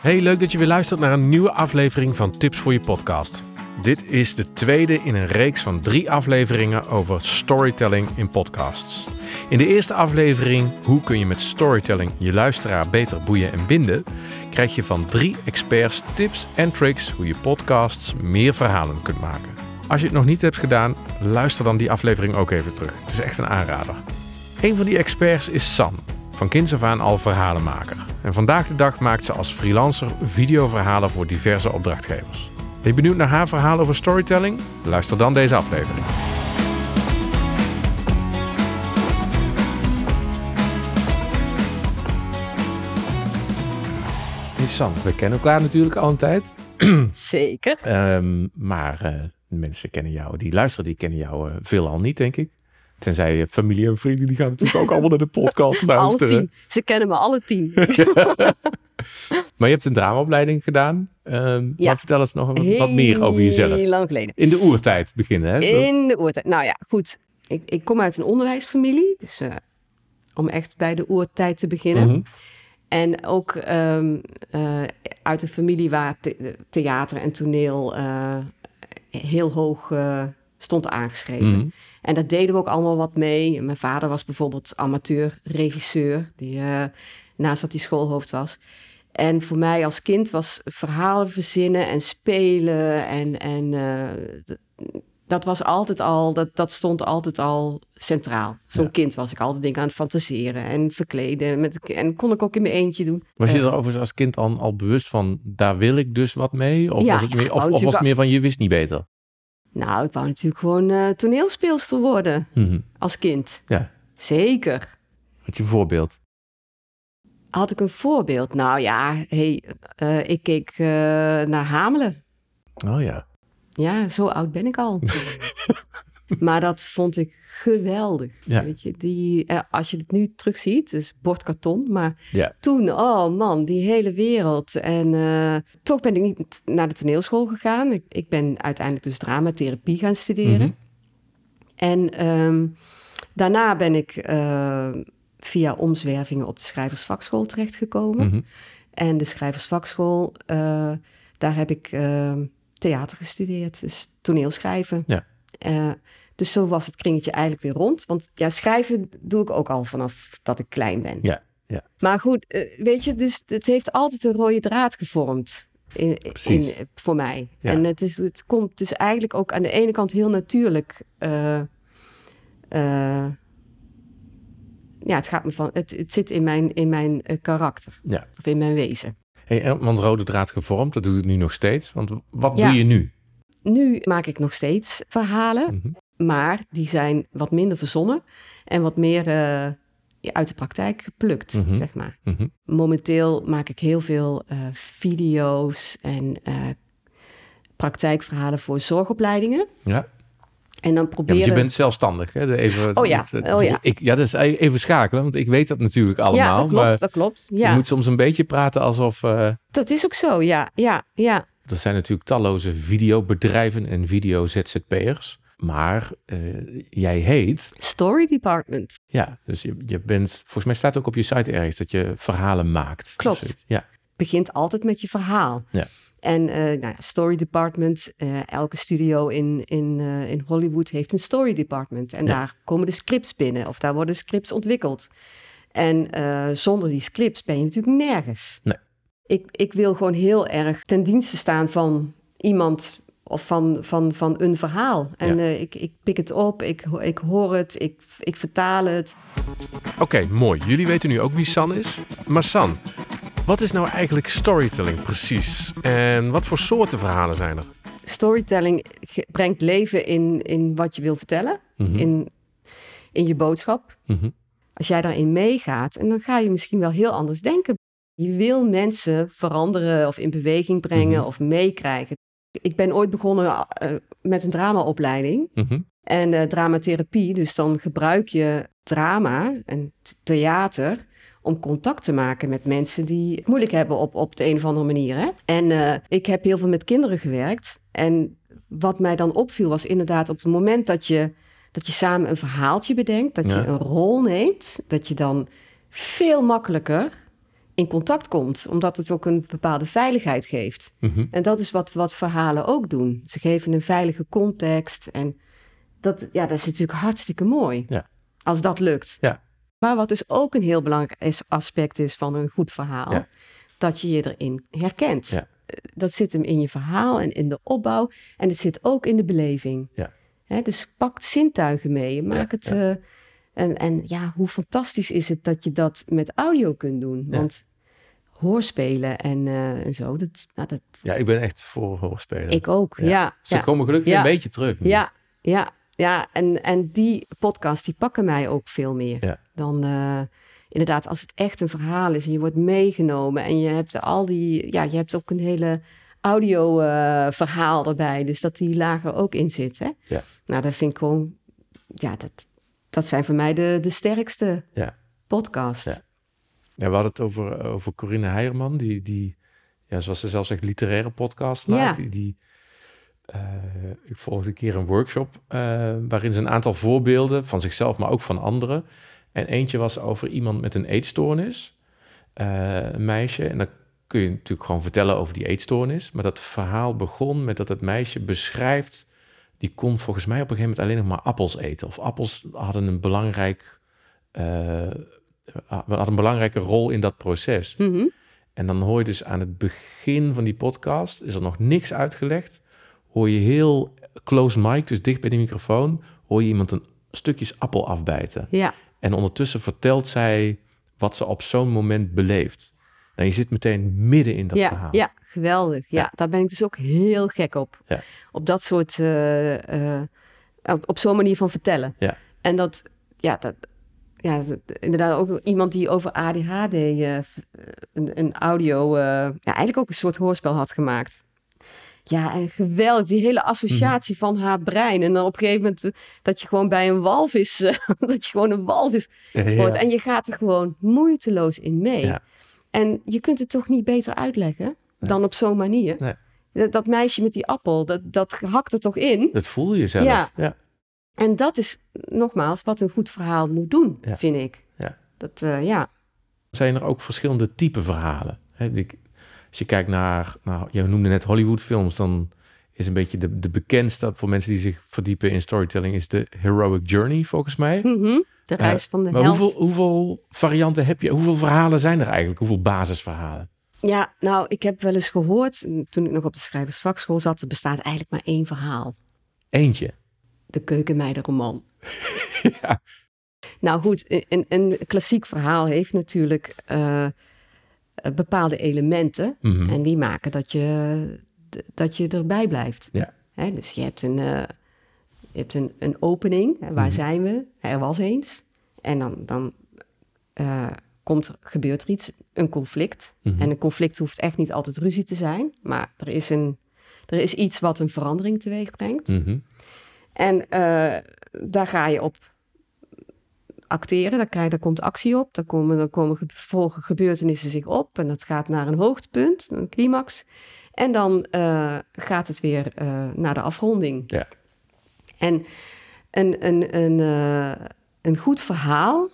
Hey, leuk dat je weer luistert naar een nieuwe aflevering van Tips voor je podcast. Dit is de tweede in een reeks van drie afleveringen over storytelling in podcasts. In de eerste aflevering, hoe kun je met storytelling je luisteraar beter boeien en binden, krijg je van drie experts tips en tricks hoe je podcasts meer verhalen kunt maken. Als je het nog niet hebt gedaan, luister dan die aflevering ook even terug. Het is echt een aanrader. Een van die experts is San, van kinds af aan al verhalenmaker. En vandaag de dag maakt ze als freelancer videoverhalen voor diverse opdrachtgevers. Ben je benieuwd naar haar verhaal over storytelling? Luister dan deze aflevering. Hey San, we kennen elkaar natuurlijk al een tijd. Zeker. Ehm, maar uh, mensen kennen jou, die luisteren, die kennen jou uh, veelal niet, denk ik. Tenzij familie en vrienden, die gaan natuurlijk ook allemaal naar de podcast luisteren. Alle tien. Ze kennen me alle tien. maar je hebt een dramaopleiding gedaan. Um, ja. Maar vertel eens nog wat, wat, meer over jezelf. Heel lang geleden. In de oertijd beginnen, hè? In de oertijd. Nou ja, goed. Ik, ik kom uit een onderwijsfamilie. Dus uh, om echt bij de oertijd te beginnen. Mm -hmm. En ook um, uh, uit een familie waar the theater en toneel uh, heel hoog stond aangeschreven. Mm -hmm. En daar deden we ook allemaal wat mee. Mijn vader was bijvoorbeeld amateur-regisseur, die, uh, naast dat hij schoolhoofd was. En voor mij als kind was verhalen verzinnen en spelen. En, en uh, dat was altijd al, dat, dat stond altijd al centraal. Zo'n ja. kind was ik altijd dingen aan het fantaseren en verkleden. Met, en kon ik ook in mijn eentje doen. Was je er overigens als kind al, al bewust van, daar wil ik dus wat mee? Of, ja, was, het meer, of, of was het meer van, je wist niet beter? Nou, ik wou natuurlijk gewoon uh, toneelspeelster worden mm -hmm. als kind. Ja. Zeker. Had je een voorbeeld? Had ik een voorbeeld? Nou ja, hey, uh, ik keek uh, naar Hamelen. Oh ja. Ja, zo oud ben ik al. maar dat vond ik geweldig. Ja. Weet je, die, eh, als je het nu terugziet, dus bordkarton. Maar ja. toen, oh man, die hele wereld. En uh, toch ben ik niet naar de toneelschool gegaan. Ik, ik ben uiteindelijk dus dramatherapie gaan studeren. Mm -hmm. En um, daarna ben ik uh, via omzwervingen op de schrijversvakschool terechtgekomen. Mm -hmm. En de schrijversvakschool, uh, daar heb ik theater gestudeerd. Dus toneelschrijven. Ja. Dus zo was het kringetje eigenlijk weer rond. Want ja, schrijven doe ik ook al vanaf dat ik klein ben. Ja, ja. Maar goed, weet je, dus het heeft altijd een rode draad gevormd. In, in, voor mij. Ja. En het, is, het komt dus eigenlijk ook aan de ene kant heel natuurlijk. Uh, uh, ja, het gaat me van. Het, het zit in mijn, in mijn uh, karakter. Ja. Of in mijn wezen. Hey, want rode draad gevormd, dat doe ik nu nog steeds. Want wat ja. doe je nu? Nu maak ik nog steeds verhalen. Mm -hmm. Maar die zijn wat minder verzonnen en wat meer uh, uit de praktijk geplukt, mm -hmm. zeg maar. Mm -hmm. Momenteel maak ik heel veel uh, video's en uh, praktijkverhalen voor zorgopleidingen. Ja. En dan proberen... Ja, je bent zelfstandig, hè? Even, oh ja, het, oh ja. Ik, ja, dat is even schakelen, want ik weet dat natuurlijk allemaal. Ja, dat klopt, maar dat klopt. Ja. Je moet soms een beetje praten alsof... Dat is ook zo, ja, ja, ja. Er zijn natuurlijk talloze videobedrijven en video-ZZP'ers. Maar uh, jij heet... Story Department. Ja, dus je, je bent... Volgens mij staat ook op je site ergens dat je verhalen maakt. Klopt. Dus, ja. begint altijd met je verhaal. Ja. En uh, nou ja, Story Department, uh, elke studio in, in, uh, in Hollywood heeft een Story Department. En ja. daar komen de scripts binnen of daar worden scripts ontwikkeld. En zonder die scripts ben je natuurlijk nergens. Nee. Ik, ik wil gewoon heel erg ten dienste staan van iemand of van, van, van een verhaal. En ja. uh, ik, ik pik het op, ik, ik hoor het, ik, ik vertaal het. Oké, okay, mooi. Jullie weten nu ook wie San is. Maar San, wat is nou eigenlijk storytelling precies? En wat voor soorten verhalen zijn er? Storytelling brengt leven in, in wat je wil vertellen, mm -hmm. in, in je boodschap. Mm -hmm. Als jij daarin meegaat, en dan ga je misschien wel heel anders denken. Je wil mensen veranderen of in beweging brengen mm -hmm. of meekrijgen. Ik ben ooit begonnen uh, met een dramaopleiding mm -hmm. en uh, dramatherapie. Dus dan gebruik je drama en theater om contact te maken met mensen die het moeilijk hebben op, op de een of andere manier. Hè? En uh, ik heb heel veel met kinderen gewerkt. En wat mij dan opviel was inderdaad op het moment dat je, dat je samen een verhaaltje bedenkt, dat Ja. je een rol neemt, dat je dan veel makkelijker in contact komt, omdat het ook een bepaalde veiligheid geeft. Mhm. En dat is wat, wat verhalen ook doen. Ze geven een veilige context en dat, ja, dat is natuurlijk hartstikke mooi. Ja. Als dat lukt. Ja. Maar wat dus ook een heel belangrijk aspect is van een goed verhaal, Ja. dat je je erin herkent. Ja. Eh, Dat zit hem in je verhaal en in de opbouw en het zit ook in de beleving. Ja. Dus pak zintuigen mee. Maak het. eh, en, en ja, hoe fantastisch is het dat je dat met audio kunt doen? Ja. Want hoorspelen en, eh, en zo, dat, nou, dat, Ja, ik ben echt voor hoorspelen. ik ook. Ja. Ja, Ze ja, komen gelukkig een beetje terug. nu. ja, ja, ja. En, en die podcast, die pakken mij ook veel meer dan eh, inderdaad als het echt een verhaal is en je wordt meegenomen en je hebt al die, ja, je hebt ook een hele audio eh, verhaal erbij, dus dat die lager ook in zit. Hè? Ja. Nou, dat vind ik gewoon, ja, dat, dat zijn voor mij de, de sterkste Ja. podcasts. Ja. Ja, we hadden het over, over Corinne Heijerman, die, die ja, zoals ze zelf zegt, literaire podcast maakt. Ja. Die, die, eh, ik volgde een keer een workshop eh, waarin ze een aantal voorbeelden van zichzelf, maar ook van anderen. En eentje was over iemand met een eetstoornis, eh, een meisje. En dan kun je natuurlijk gewoon vertellen over die eetstoornis. Maar dat verhaal begon met dat het meisje beschrijft, die kon volgens mij op een gegeven moment alleen nog maar appels eten. Of appels hadden een belangrijk... eh, had een belangrijke rol in dat proces. Mhm. En dan hoor je dus aan het begin van die podcast, is er nog niks uitgelegd, hoor je heel close mic, dus dicht bij de microfoon, hoor je iemand een stukjes appel afbijten. ja. En ondertussen vertelt zij wat ze op zo'n moment beleeft. Nou, je zit meteen midden in dat ja, verhaal. ja, geweldig. Ja, Ja. daar ben ik dus ook heel gek op. Ja. Op dat soort, eh, eh, op, op zo'n manier van vertellen. Ja. En dat, ja, dat, ja, dat- inderdaad ook iemand die over ADHD eh, een, een audio, ja, eigenlijk ook een soort hoorspel had gemaakt. Ja, en geweldig. Die hele associatie Mhm. van haar brein. En dan op een gegeven moment dat je gewoon bij een walvis, dat je gewoon een walvis wordt. En je gaat er gewoon moeiteloos in mee. En je kunt het toch niet beter uitleggen dan op zo'n manier. Nee. Dat, dat meisje met die appel, dat, dat hakt er toch in. Dat voel je zelf. Ja. ja. En dat is nogmaals wat een goed verhaal moet doen, Ja. vind ik. Ja. Dat, eh, ja. zijn er ook verschillende type verhalen. Als je kijkt naar, nou, je noemde net Hollywoodfilms, dan is een beetje de, de bekendste voor mensen die zich verdiepen in storytelling, is de Heroic Journey, volgens mij. Mhm. De reis van de maar held. hoeveel, hoeveel varianten heb je? Hoeveel verhalen zijn er eigenlijk? Hoeveel basisverhalen? Ja, nou, ik heb wel eens gehoord, toen ik nog op de schrijversvakschool zat, er bestaat eigenlijk maar één verhaal. Eentje. De keukenmeidenroman. Ja. Nou goed, een, een klassiek verhaal heeft natuurlijk eh, eh, bepaalde elementen. Mhm. En die maken dat je, dat je erbij blijft. Ja. Hè, dus je hebt een, eh, je hebt een, een opening. Hè, waar Mhm. zijn we? Er was eens. En dan, dan komt, gebeurt er iets, een conflict. Mhm. En een conflict hoeft echt niet altijd ruzie te zijn. Maar er is, een, er is iets wat een verandering teweeg brengt. Mhm. En eh, daar ga je op acteren, daar, krijg, daar komt actie op, daar komen, dan komen ge- volgen gebeurtenissen zich op en dat gaat naar een hoogtepunt, een climax. En dan eh, gaat het weer eh, naar de afronding. Ja. En een, een, een, een goed verhaal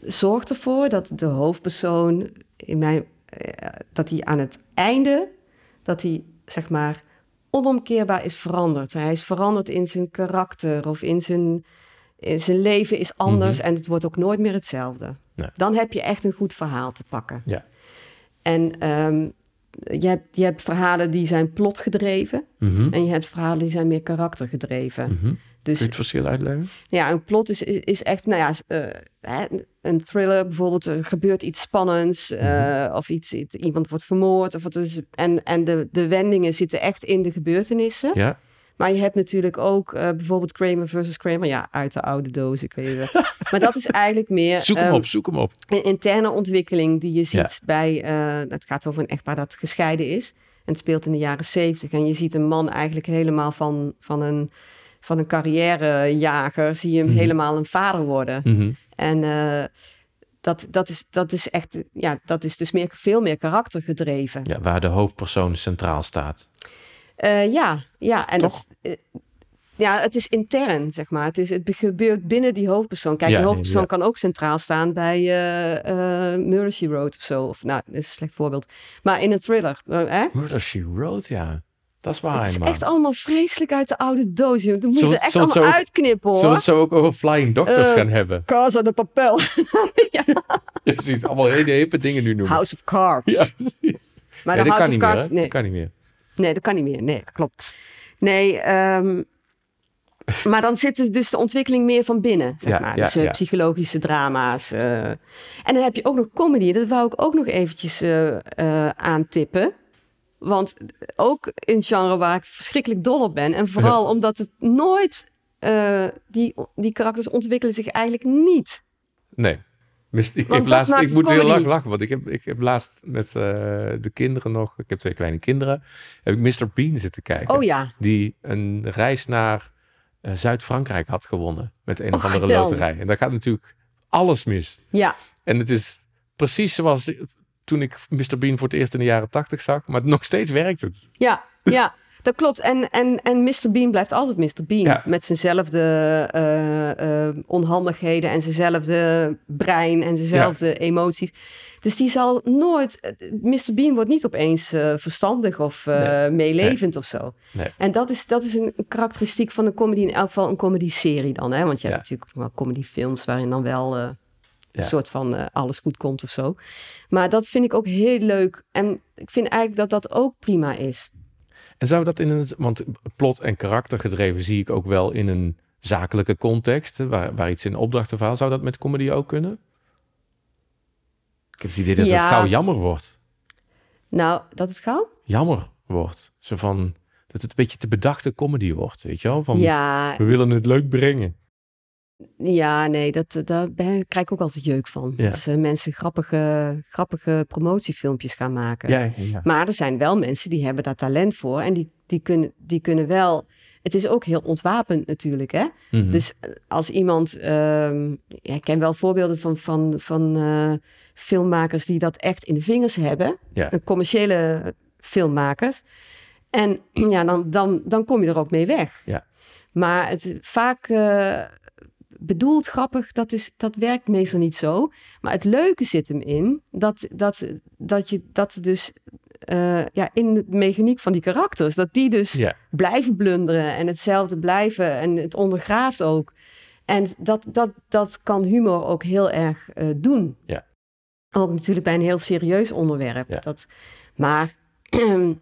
zorgt ervoor dat de hoofdpersoon in mijn, eh, dat hij aan het einde, dat hij zeg maar onomkeerbaar is veranderd. Hij is veranderd in zijn karakter of in zijn, in zijn leven is anders en het wordt ook nooit meer hetzelfde. Nee. Dan heb je echt een goed verhaal te pakken. Ja. En ehm, je, hebt, je hebt verhalen die zijn plotgedreven Mhm. en je hebt verhalen die zijn meer karaktergedreven. Mhm. Kun Dus je het verschil uitleggen? ja, een plot is, is, is echt, nou ja, eh, een thriller bijvoorbeeld, er gebeurt iets spannends eh, of iets, iemand wordt vermoord. Of wat is, en en de, de wendingen zitten echt in de gebeurtenissen. Ja. Maar je hebt natuurlijk ook eh, bijvoorbeeld Kramer versus Kramer, ja, uit de oude doos, ik weet het maar dat is eigenlijk meer Zoek hem ehm, op, zoek hem op. een interne ontwikkeling die je ziet Ja. bij, het gaat over een echtpaar dat gescheiden is. En het speelt in de jaren zeventig. En je ziet een man eigenlijk helemaal van, van een, van een carrièrejager, zie je hem Mhm. helemaal een vader worden. Mhm. En eh, dat, dat, is, dat is echt, ja, dat is dus meer, veel meer karaktergedreven. Ja, waar de hoofdpersoon centraal staat. Eh, ja, ja, en Toch? dat, eh, ja, het is intern, zeg maar. Het, is, het gebeurt binnen die hoofdpersoon. Kijk, Ja, die hoofdpersoon ja. kan ook centraal staan bij Murder, She Wrote of zo. Of, nou, dat is een slecht voorbeeld. Maar in een thriller, hè? Murder, She Wrote, ja. Dat is waar, Het is man. echt allemaal vreselijk uit de oude doos. joh. Dan moet je er echt zullen we het allemaal zo uitknippen, hoor. Zullen we het zo ook over Flying Doctors Eh, gaan hebben? Casa de Papel. Ja, precies. Allemaal hele hippe dingen nu noemen. House of Cards. Ja, precies. Maar Nee, de dat House kan of niet meer, Cards... hè? nee. Dat kan niet meer. Nee, dat kan niet meer. Nee, dat klopt. Nee, ehm, maar dan zit er dus de ontwikkeling meer van binnen, zeg Ja, maar. ja, dus eh, ja. psychologische drama's. eh. En dan heb je ook nog comedy. Dat wou ik ook nog eventjes eh, eh, aantippen. Want ook een genre waar ik verschrikkelijk dol op ben. En vooral omdat het nooit... eh, die, die karakters ontwikkelen zich eigenlijk niet. Nee. Ik, heb laatst, ik het moet heel lang lachen, want ik heb, ik heb laatst met eh, de kinderen nog, ik heb twee kleine kinderen, heb ik Mr. Bean zitten kijken. Oh ja, Die een reis naar eh, Zuid-Frankrijk had gewonnen met een of andere geweldig. loterij. En daar gaat natuurlijk alles mis. ja. En het is precies zoals toen ik Mr. Bean voor het eerst in de jaren tachtig zag, maar nog steeds werkt het. Ja, ja, dat klopt. En, en, en Mr. Bean blijft altijd Mr. Bean. Ja. Met zijnzelfde eh, eh, onhandigheden en zijnzelfde brein en zijnzelfde emoties. Dus die zal nooit... eh, Mr. Bean wordt niet opeens verstandig of Nee. meelevend of zo. Nee. En dat is, dat is een karakteristiek van een comedy, in elk geval een comedy-serie dan. Hè? Want je Ja. hebt natuurlijk wel comedyfilms waarin dan wel... eh, een soort van eh, alles goed komt of zo. Maar dat vind ik ook heel leuk. En ik vind eigenlijk dat dat ook prima is. En zou dat in een, want plot en karaktergedreven zie ik ook wel in een zakelijke context, hè, waar, waar iets in opdrachten verhaal, zou dat met comedy ook kunnen? Ik heb het idee dat Ja. het gauw jammer wordt. Nou, dat het gauw? Jammer wordt. Zo van, dat het een beetje te bedachte comedy wordt, weet je wel? Van, Ja, we willen het leuk brengen. Ja, nee, dat, daar ben- krijg ik ook altijd jeuk van. Ja. Eh, mensen grappige, grappige promotiefilmpjes gaan maken. Ja, ja, ja. Maar er zijn wel mensen die hebben daar talent voor. En die, die, kunnen, die kunnen wel... Het is ook heel ontwapend natuurlijk, hè? Mhm. Dus eh, als iemand, ja, ik ken wel voorbeelden van, van, van eh, filmmakers die dat echt in de vingers hebben, commerciële filmmakers. En ja, dan, dan, dan kom je er ook mee weg. Ja. Maar het vaak bedoeld grappig, dat, is, dat werkt meestal niet zo. Maar het leuke zit hem in dat, dat, dat je dat dus eh, ja, in de mechaniek van die karakters, dat die dus blijven blunderen en hetzelfde blijven en het ondergraaft ook. En dat, dat, dat kan humor ook heel erg eh, doen. Ja. Ook natuurlijk bij een heel serieus onderwerp. Dat, maar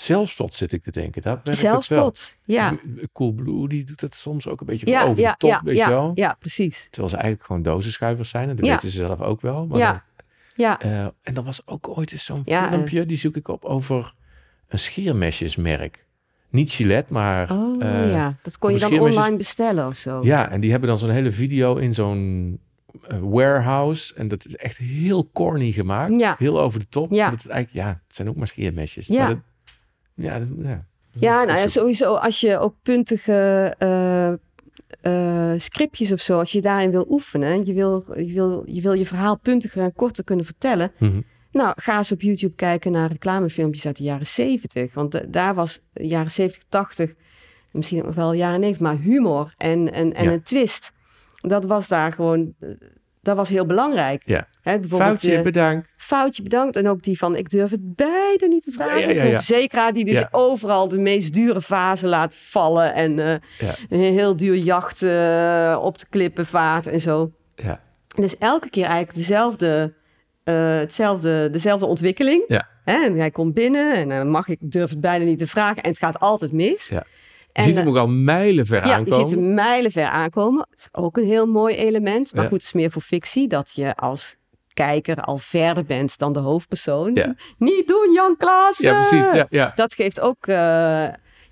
Zelfspot zit ik te denken. Dat wel. zelfspot, ja. Cool Blue, die doet het soms ook een beetje Ja, over de ja, top, ja, weet je ja, wel? ja, precies. Terwijl ze eigenlijk gewoon dozenschuivers zijn. En dat weten ze zelf ook wel. Maar Ja. dat- Ja, eh, en er was ook ooit eens zo'n Ja, eh. filmpje, die zoek ik op, over een scheermesjesmerk. Niet Gillette, maar... oh eh, ja, dat kon je dan online bestellen of zo. Ja, en die hebben dan zo'n hele video in zo'n eh, warehouse. En dat is echt heel corny gemaakt. Ja. Heel over de top. Ja. Dat het eigenlijk, ja, het zijn ook maar scheermesjes. Ja. Maar dat- ja, dat- ja. Ja, nou ja, sowieso als je ook puntige eh, eh, scriptjes of zo, als je daarin wil oefenen, je wil, je wil je, wil je verhaal puntiger en korter kunnen vertellen, Mhm. nou ga eens op YouTube kijken naar reclamefilmpjes uit de jaren 70. Want daar was jaren 70, 80, misschien ook wel jaren 90, maar humor en, en, en Ja. een twist. Dat was daar gewoon, eh, dat was heel belangrijk. Ja. Hè, bijvoorbeeld, Foutje, eh, bedankt. foutje bedankt. En ook die van, ik durf het bijna niet te vragen. Ja, ja, ja, Zo'n ja. verzekeraar die dus overal de meest dure fase laat vallen. En eh, een heel duur jacht eh, op de klippen vaart en zo. Ja. Dus elke keer eigenlijk dezelfde, hetzelfde, dezelfde ontwikkeling. Ja. Hè? En hij komt binnen en dan mag ik durf het bijna niet te vragen. En het gaat altijd mis. Ja. Je ziet eh, hem ook al mijlenver ja, je aankomen. ziet hem mijlenver aankomen. Dat is ook een heel mooi element. Maar Ja. goed, het is meer voor fictie. Dat je als kijker al verder bent dan de hoofdpersoon. Ja. Niet doen, Jan Klaassen! Ja, precies. Ja, ja. Dat geeft ook... eh,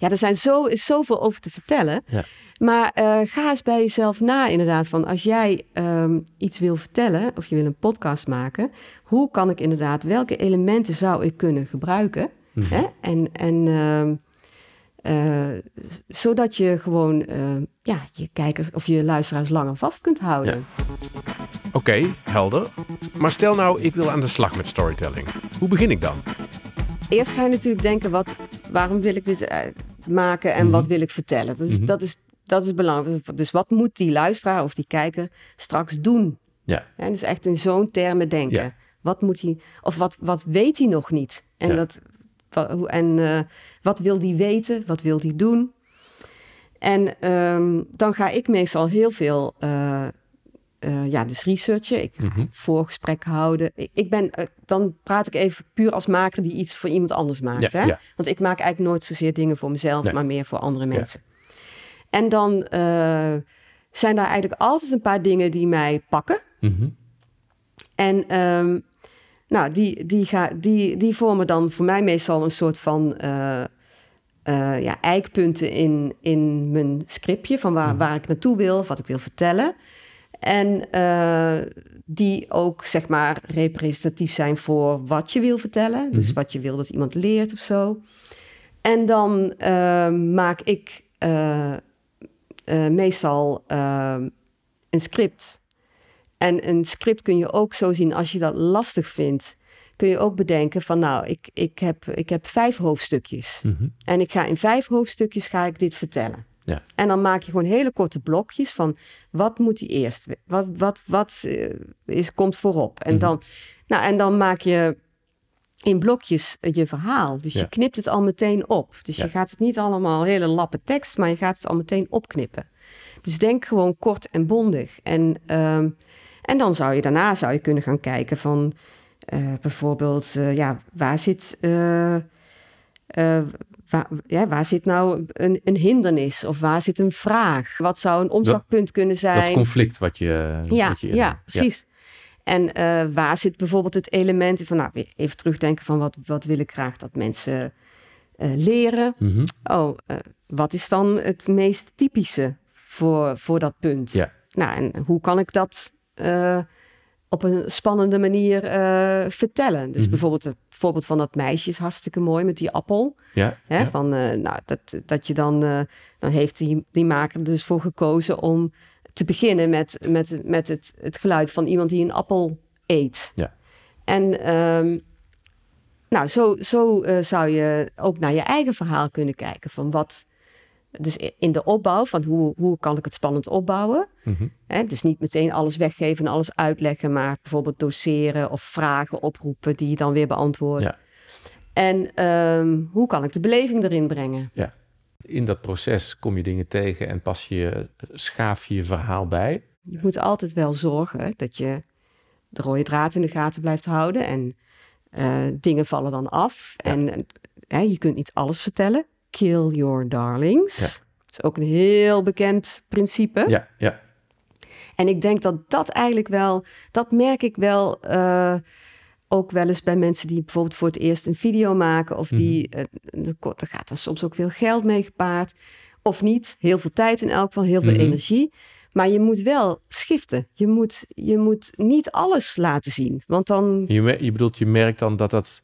ja, er zijn zo, is zoveel over te vertellen. Ja. Maar eh, ga eens bij jezelf na inderdaad. Van als jij ehm, iets wil vertellen of je wil een podcast maken. Hoe kan ik inderdaad... Welke elementen zou ik kunnen gebruiken? Mhm. Hè? En... en ehm, eh, zodat je gewoon eh, ja, je kijkers of je luisteraars langer vast kunt houden. Oké, helder. Maar stel nou, ik wil aan de slag met storytelling. Hoe begin ik dan? Eerst ga je natuurlijk denken, wat, waarom wil ik dit, eh, maken en Mhm. wat wil ik vertellen? Dat is, Mhm. dat, is, dat is belangrijk. Dus wat moet die luisteraar of die kijker straks doen? Ja. Dus echt in zo'n termen denken. Ja. Wat moet hij, of wat, wat weet hij nog niet? En, Ja. dat, en eh, wat wil hij weten? Wat wil hij doen? En ehm, dan ga ik meestal heel veel, eh, eh, ja, dus researchen. Ik ga Mhm. voorgesprek houden. Ik, ik ben, dan praat ik even puur als maker die iets voor iemand anders maakt. Ja, hè? ja. Want ik maak eigenlijk nooit zozeer dingen voor mezelf, Nee. maar meer voor andere mensen. En dan zijn daar eigenlijk altijd een paar dingen die mij pakken. Mhm. En ehm, nou, die, die, ga, die, die vormen dan voor mij meestal een soort van eh, eh, ja, eikpunten in, in mijn scriptje van waar, Mhm. waar ik naartoe wil, wat ik wil vertellen. En eh, die ook zeg maar representatief zijn voor wat je wil vertellen. Dus Mhm. wat je wil dat iemand leert of zo. En dan maak ik meestal een script. En een script kun je ook zo zien als je dat lastig vindt. Kun je ook bedenken van nou, ik, ik, heb, ik heb vijf hoofdstukjes. Mhm. En ik ga in vijf hoofdstukjes ga ik dit vertellen. Ja. En dan maak je gewoon hele korte blokjes van wat moet die eerst? Wat, wat, wat eh, is, komt voorop? En, Mhm. dan, nou, en dan maak je in blokjes eh, je verhaal. Dus Ja. je knipt het al meteen op. Dus Ja. je gaat het niet allemaal hele lappen tekst, maar je gaat het al meteen opknippen. Dus denk gewoon kort en bondig. En, ehm, en dan zou je daarna zou je kunnen gaan kijken van eh, bijvoorbeeld, eh, ja, waar zit, waar, ja, waar zit nou een, een hindernis of waar zit een vraag? Wat zou een omslagpunt kunnen zijn? Dat conflict wat je... Ja, wat je ja, precies. En waar zit bijvoorbeeld het element van, nou, even terugdenken van wat, wat wil ik graag dat mensen leren? Mhm. Oh, wat is dan het meest typische voor, voor dat punt? Ja. Nou, en hoe kan ik dat eh, op een spannende manier eh, vertellen? Dus Mhm. bijvoorbeeld het voorbeeld van dat meisje is hartstikke mooi met die appel. Ja, Hè, ja. Van, eh, nou, dat, dat je dan, dan heeft die, die maker er dus voor gekozen om te beginnen met, met, met het, het geluid van iemand die een appel eet. Ja. En ehm, nou, zo, zo zou je ook naar je eigen verhaal kunnen kijken. Van wat, dus in de opbouw, van hoe, hoe kan ik het spannend opbouwen? Mhm. Hè, dus niet meteen alles weggeven en alles uitleggen, maar bijvoorbeeld doseren of vragen oproepen die je dan weer beantwoordt. Ja. En ehm, hoe kan ik de beleving erin brengen? In dat proces kom je dingen tegen en pas je, schaaf je je verhaal bij. Je moet altijd wel zorgen dat je de rode draad in de gaten blijft houden. En eh, dingen vallen dan af. Ja. En hè, je kunt niet alles vertellen. Kill your darlings. Ja. Dat is ook een heel bekend principe. Ja, ja. En ik denk dat dat eigenlijk wel, dat merk ik wel eh, ook wel eens bij mensen die bijvoorbeeld voor het eerst een video maken. Of die, er er gaat dan soms ook veel geld mee gepaard. Of niet, heel veel tijd in elk geval, heel veel Mhm. energie. Maar je moet wel schiften. Je moet, je moet niet alles laten zien. Want dan, Je, je bedoelt, je merkt dan dat dat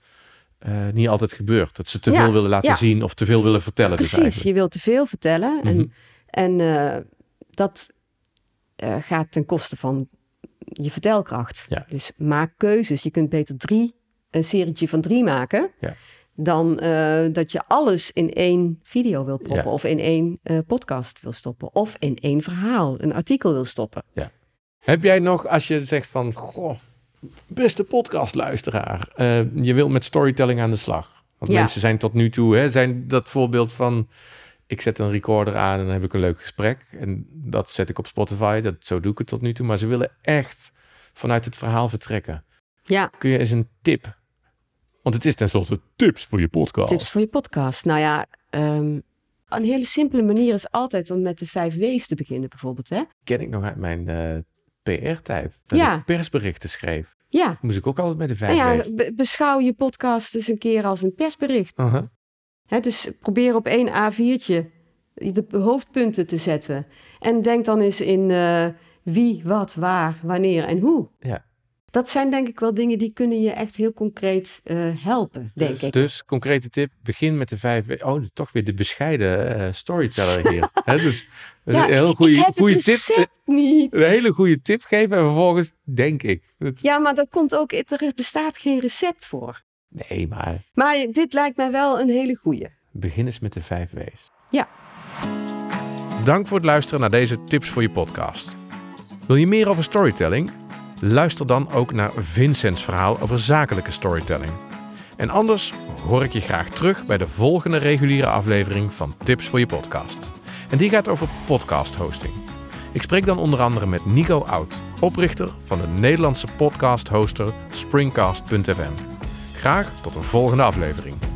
eh, niet altijd gebeurt. Dat ze te Ja, veel willen laten ja. zien of te veel willen vertellen. dus precies, je wilt te veel vertellen. Mhm. En, en eh, dat eh, gaat ten koste van je vertelkracht. Ja. Dus maak keuzes. Je kunt beter drie, een serietje van drie maken. Ja. Dan dat je alles in één video wil proppen. Of in één podcast wil stoppen. Of in één verhaal, een artikel wil stoppen. Heb jij nog, als je zegt van, goh, beste podcastluisteraar, eh je wil met storytelling aan de slag. Want Ja. mensen zijn tot nu toe, hè, zijn dat voorbeeld van, ik zet een recorder aan en dan heb ik een leuk gesprek. En dat zet ik op Spotify, dat, zo doe ik het tot nu toe. Maar ze willen echt vanuit het verhaal vertrekken. Ja, Kun je eens een tip? Want het is tenslotte tips voor je podcast. tips voor je podcast. Nou ja, ehm, een hele simpele manier is altijd om met de vijf W's te beginnen bijvoorbeeld. Hè? Ken ik nog uit mijn eh, PR-tijd. Dat Ja. ik persberichten schreef. Ja, Moest ik ook altijd met de nou vijf ja beschouw je podcast eens een keer als een persbericht. Dus probeer op één A4'tje de hoofdpunten te zetten. En denk dan eens in eh, wie, wat, waar, wanneer en hoe. Ja. Dat zijn denk ik wel dingen die kunnen je echt heel concreet eh, helpen, denk dus, ik. Dus, concrete tip, begin met de vijf... Oh, toch weer de bescheiden eh, storyteller hier. Hè, dus dat is Ja, een heel goede, ik heb goede het tip. recept niet. Een hele goede tip geven en vervolgens denk ik. Het- Ja, maar dat komt ook, er bestaat geen recept voor. nee, maar Maar dit lijkt mij wel een hele goeie. begin eens met de vijf W's. Ja. Dank voor het luisteren naar deze Tips voor je podcast. Wil je meer over storytelling? Luister dan ook naar Vincents verhaal over zakelijke storytelling. En anders hoor ik je graag terug bij de volgende reguliere aflevering van Tips voor je podcast. En die gaat over podcast hosting. Ik spreek dan onder andere met Nico Oud, oprichter van de Nederlandse podcast hoster Springcast.fm. Graag tot een volgende aflevering.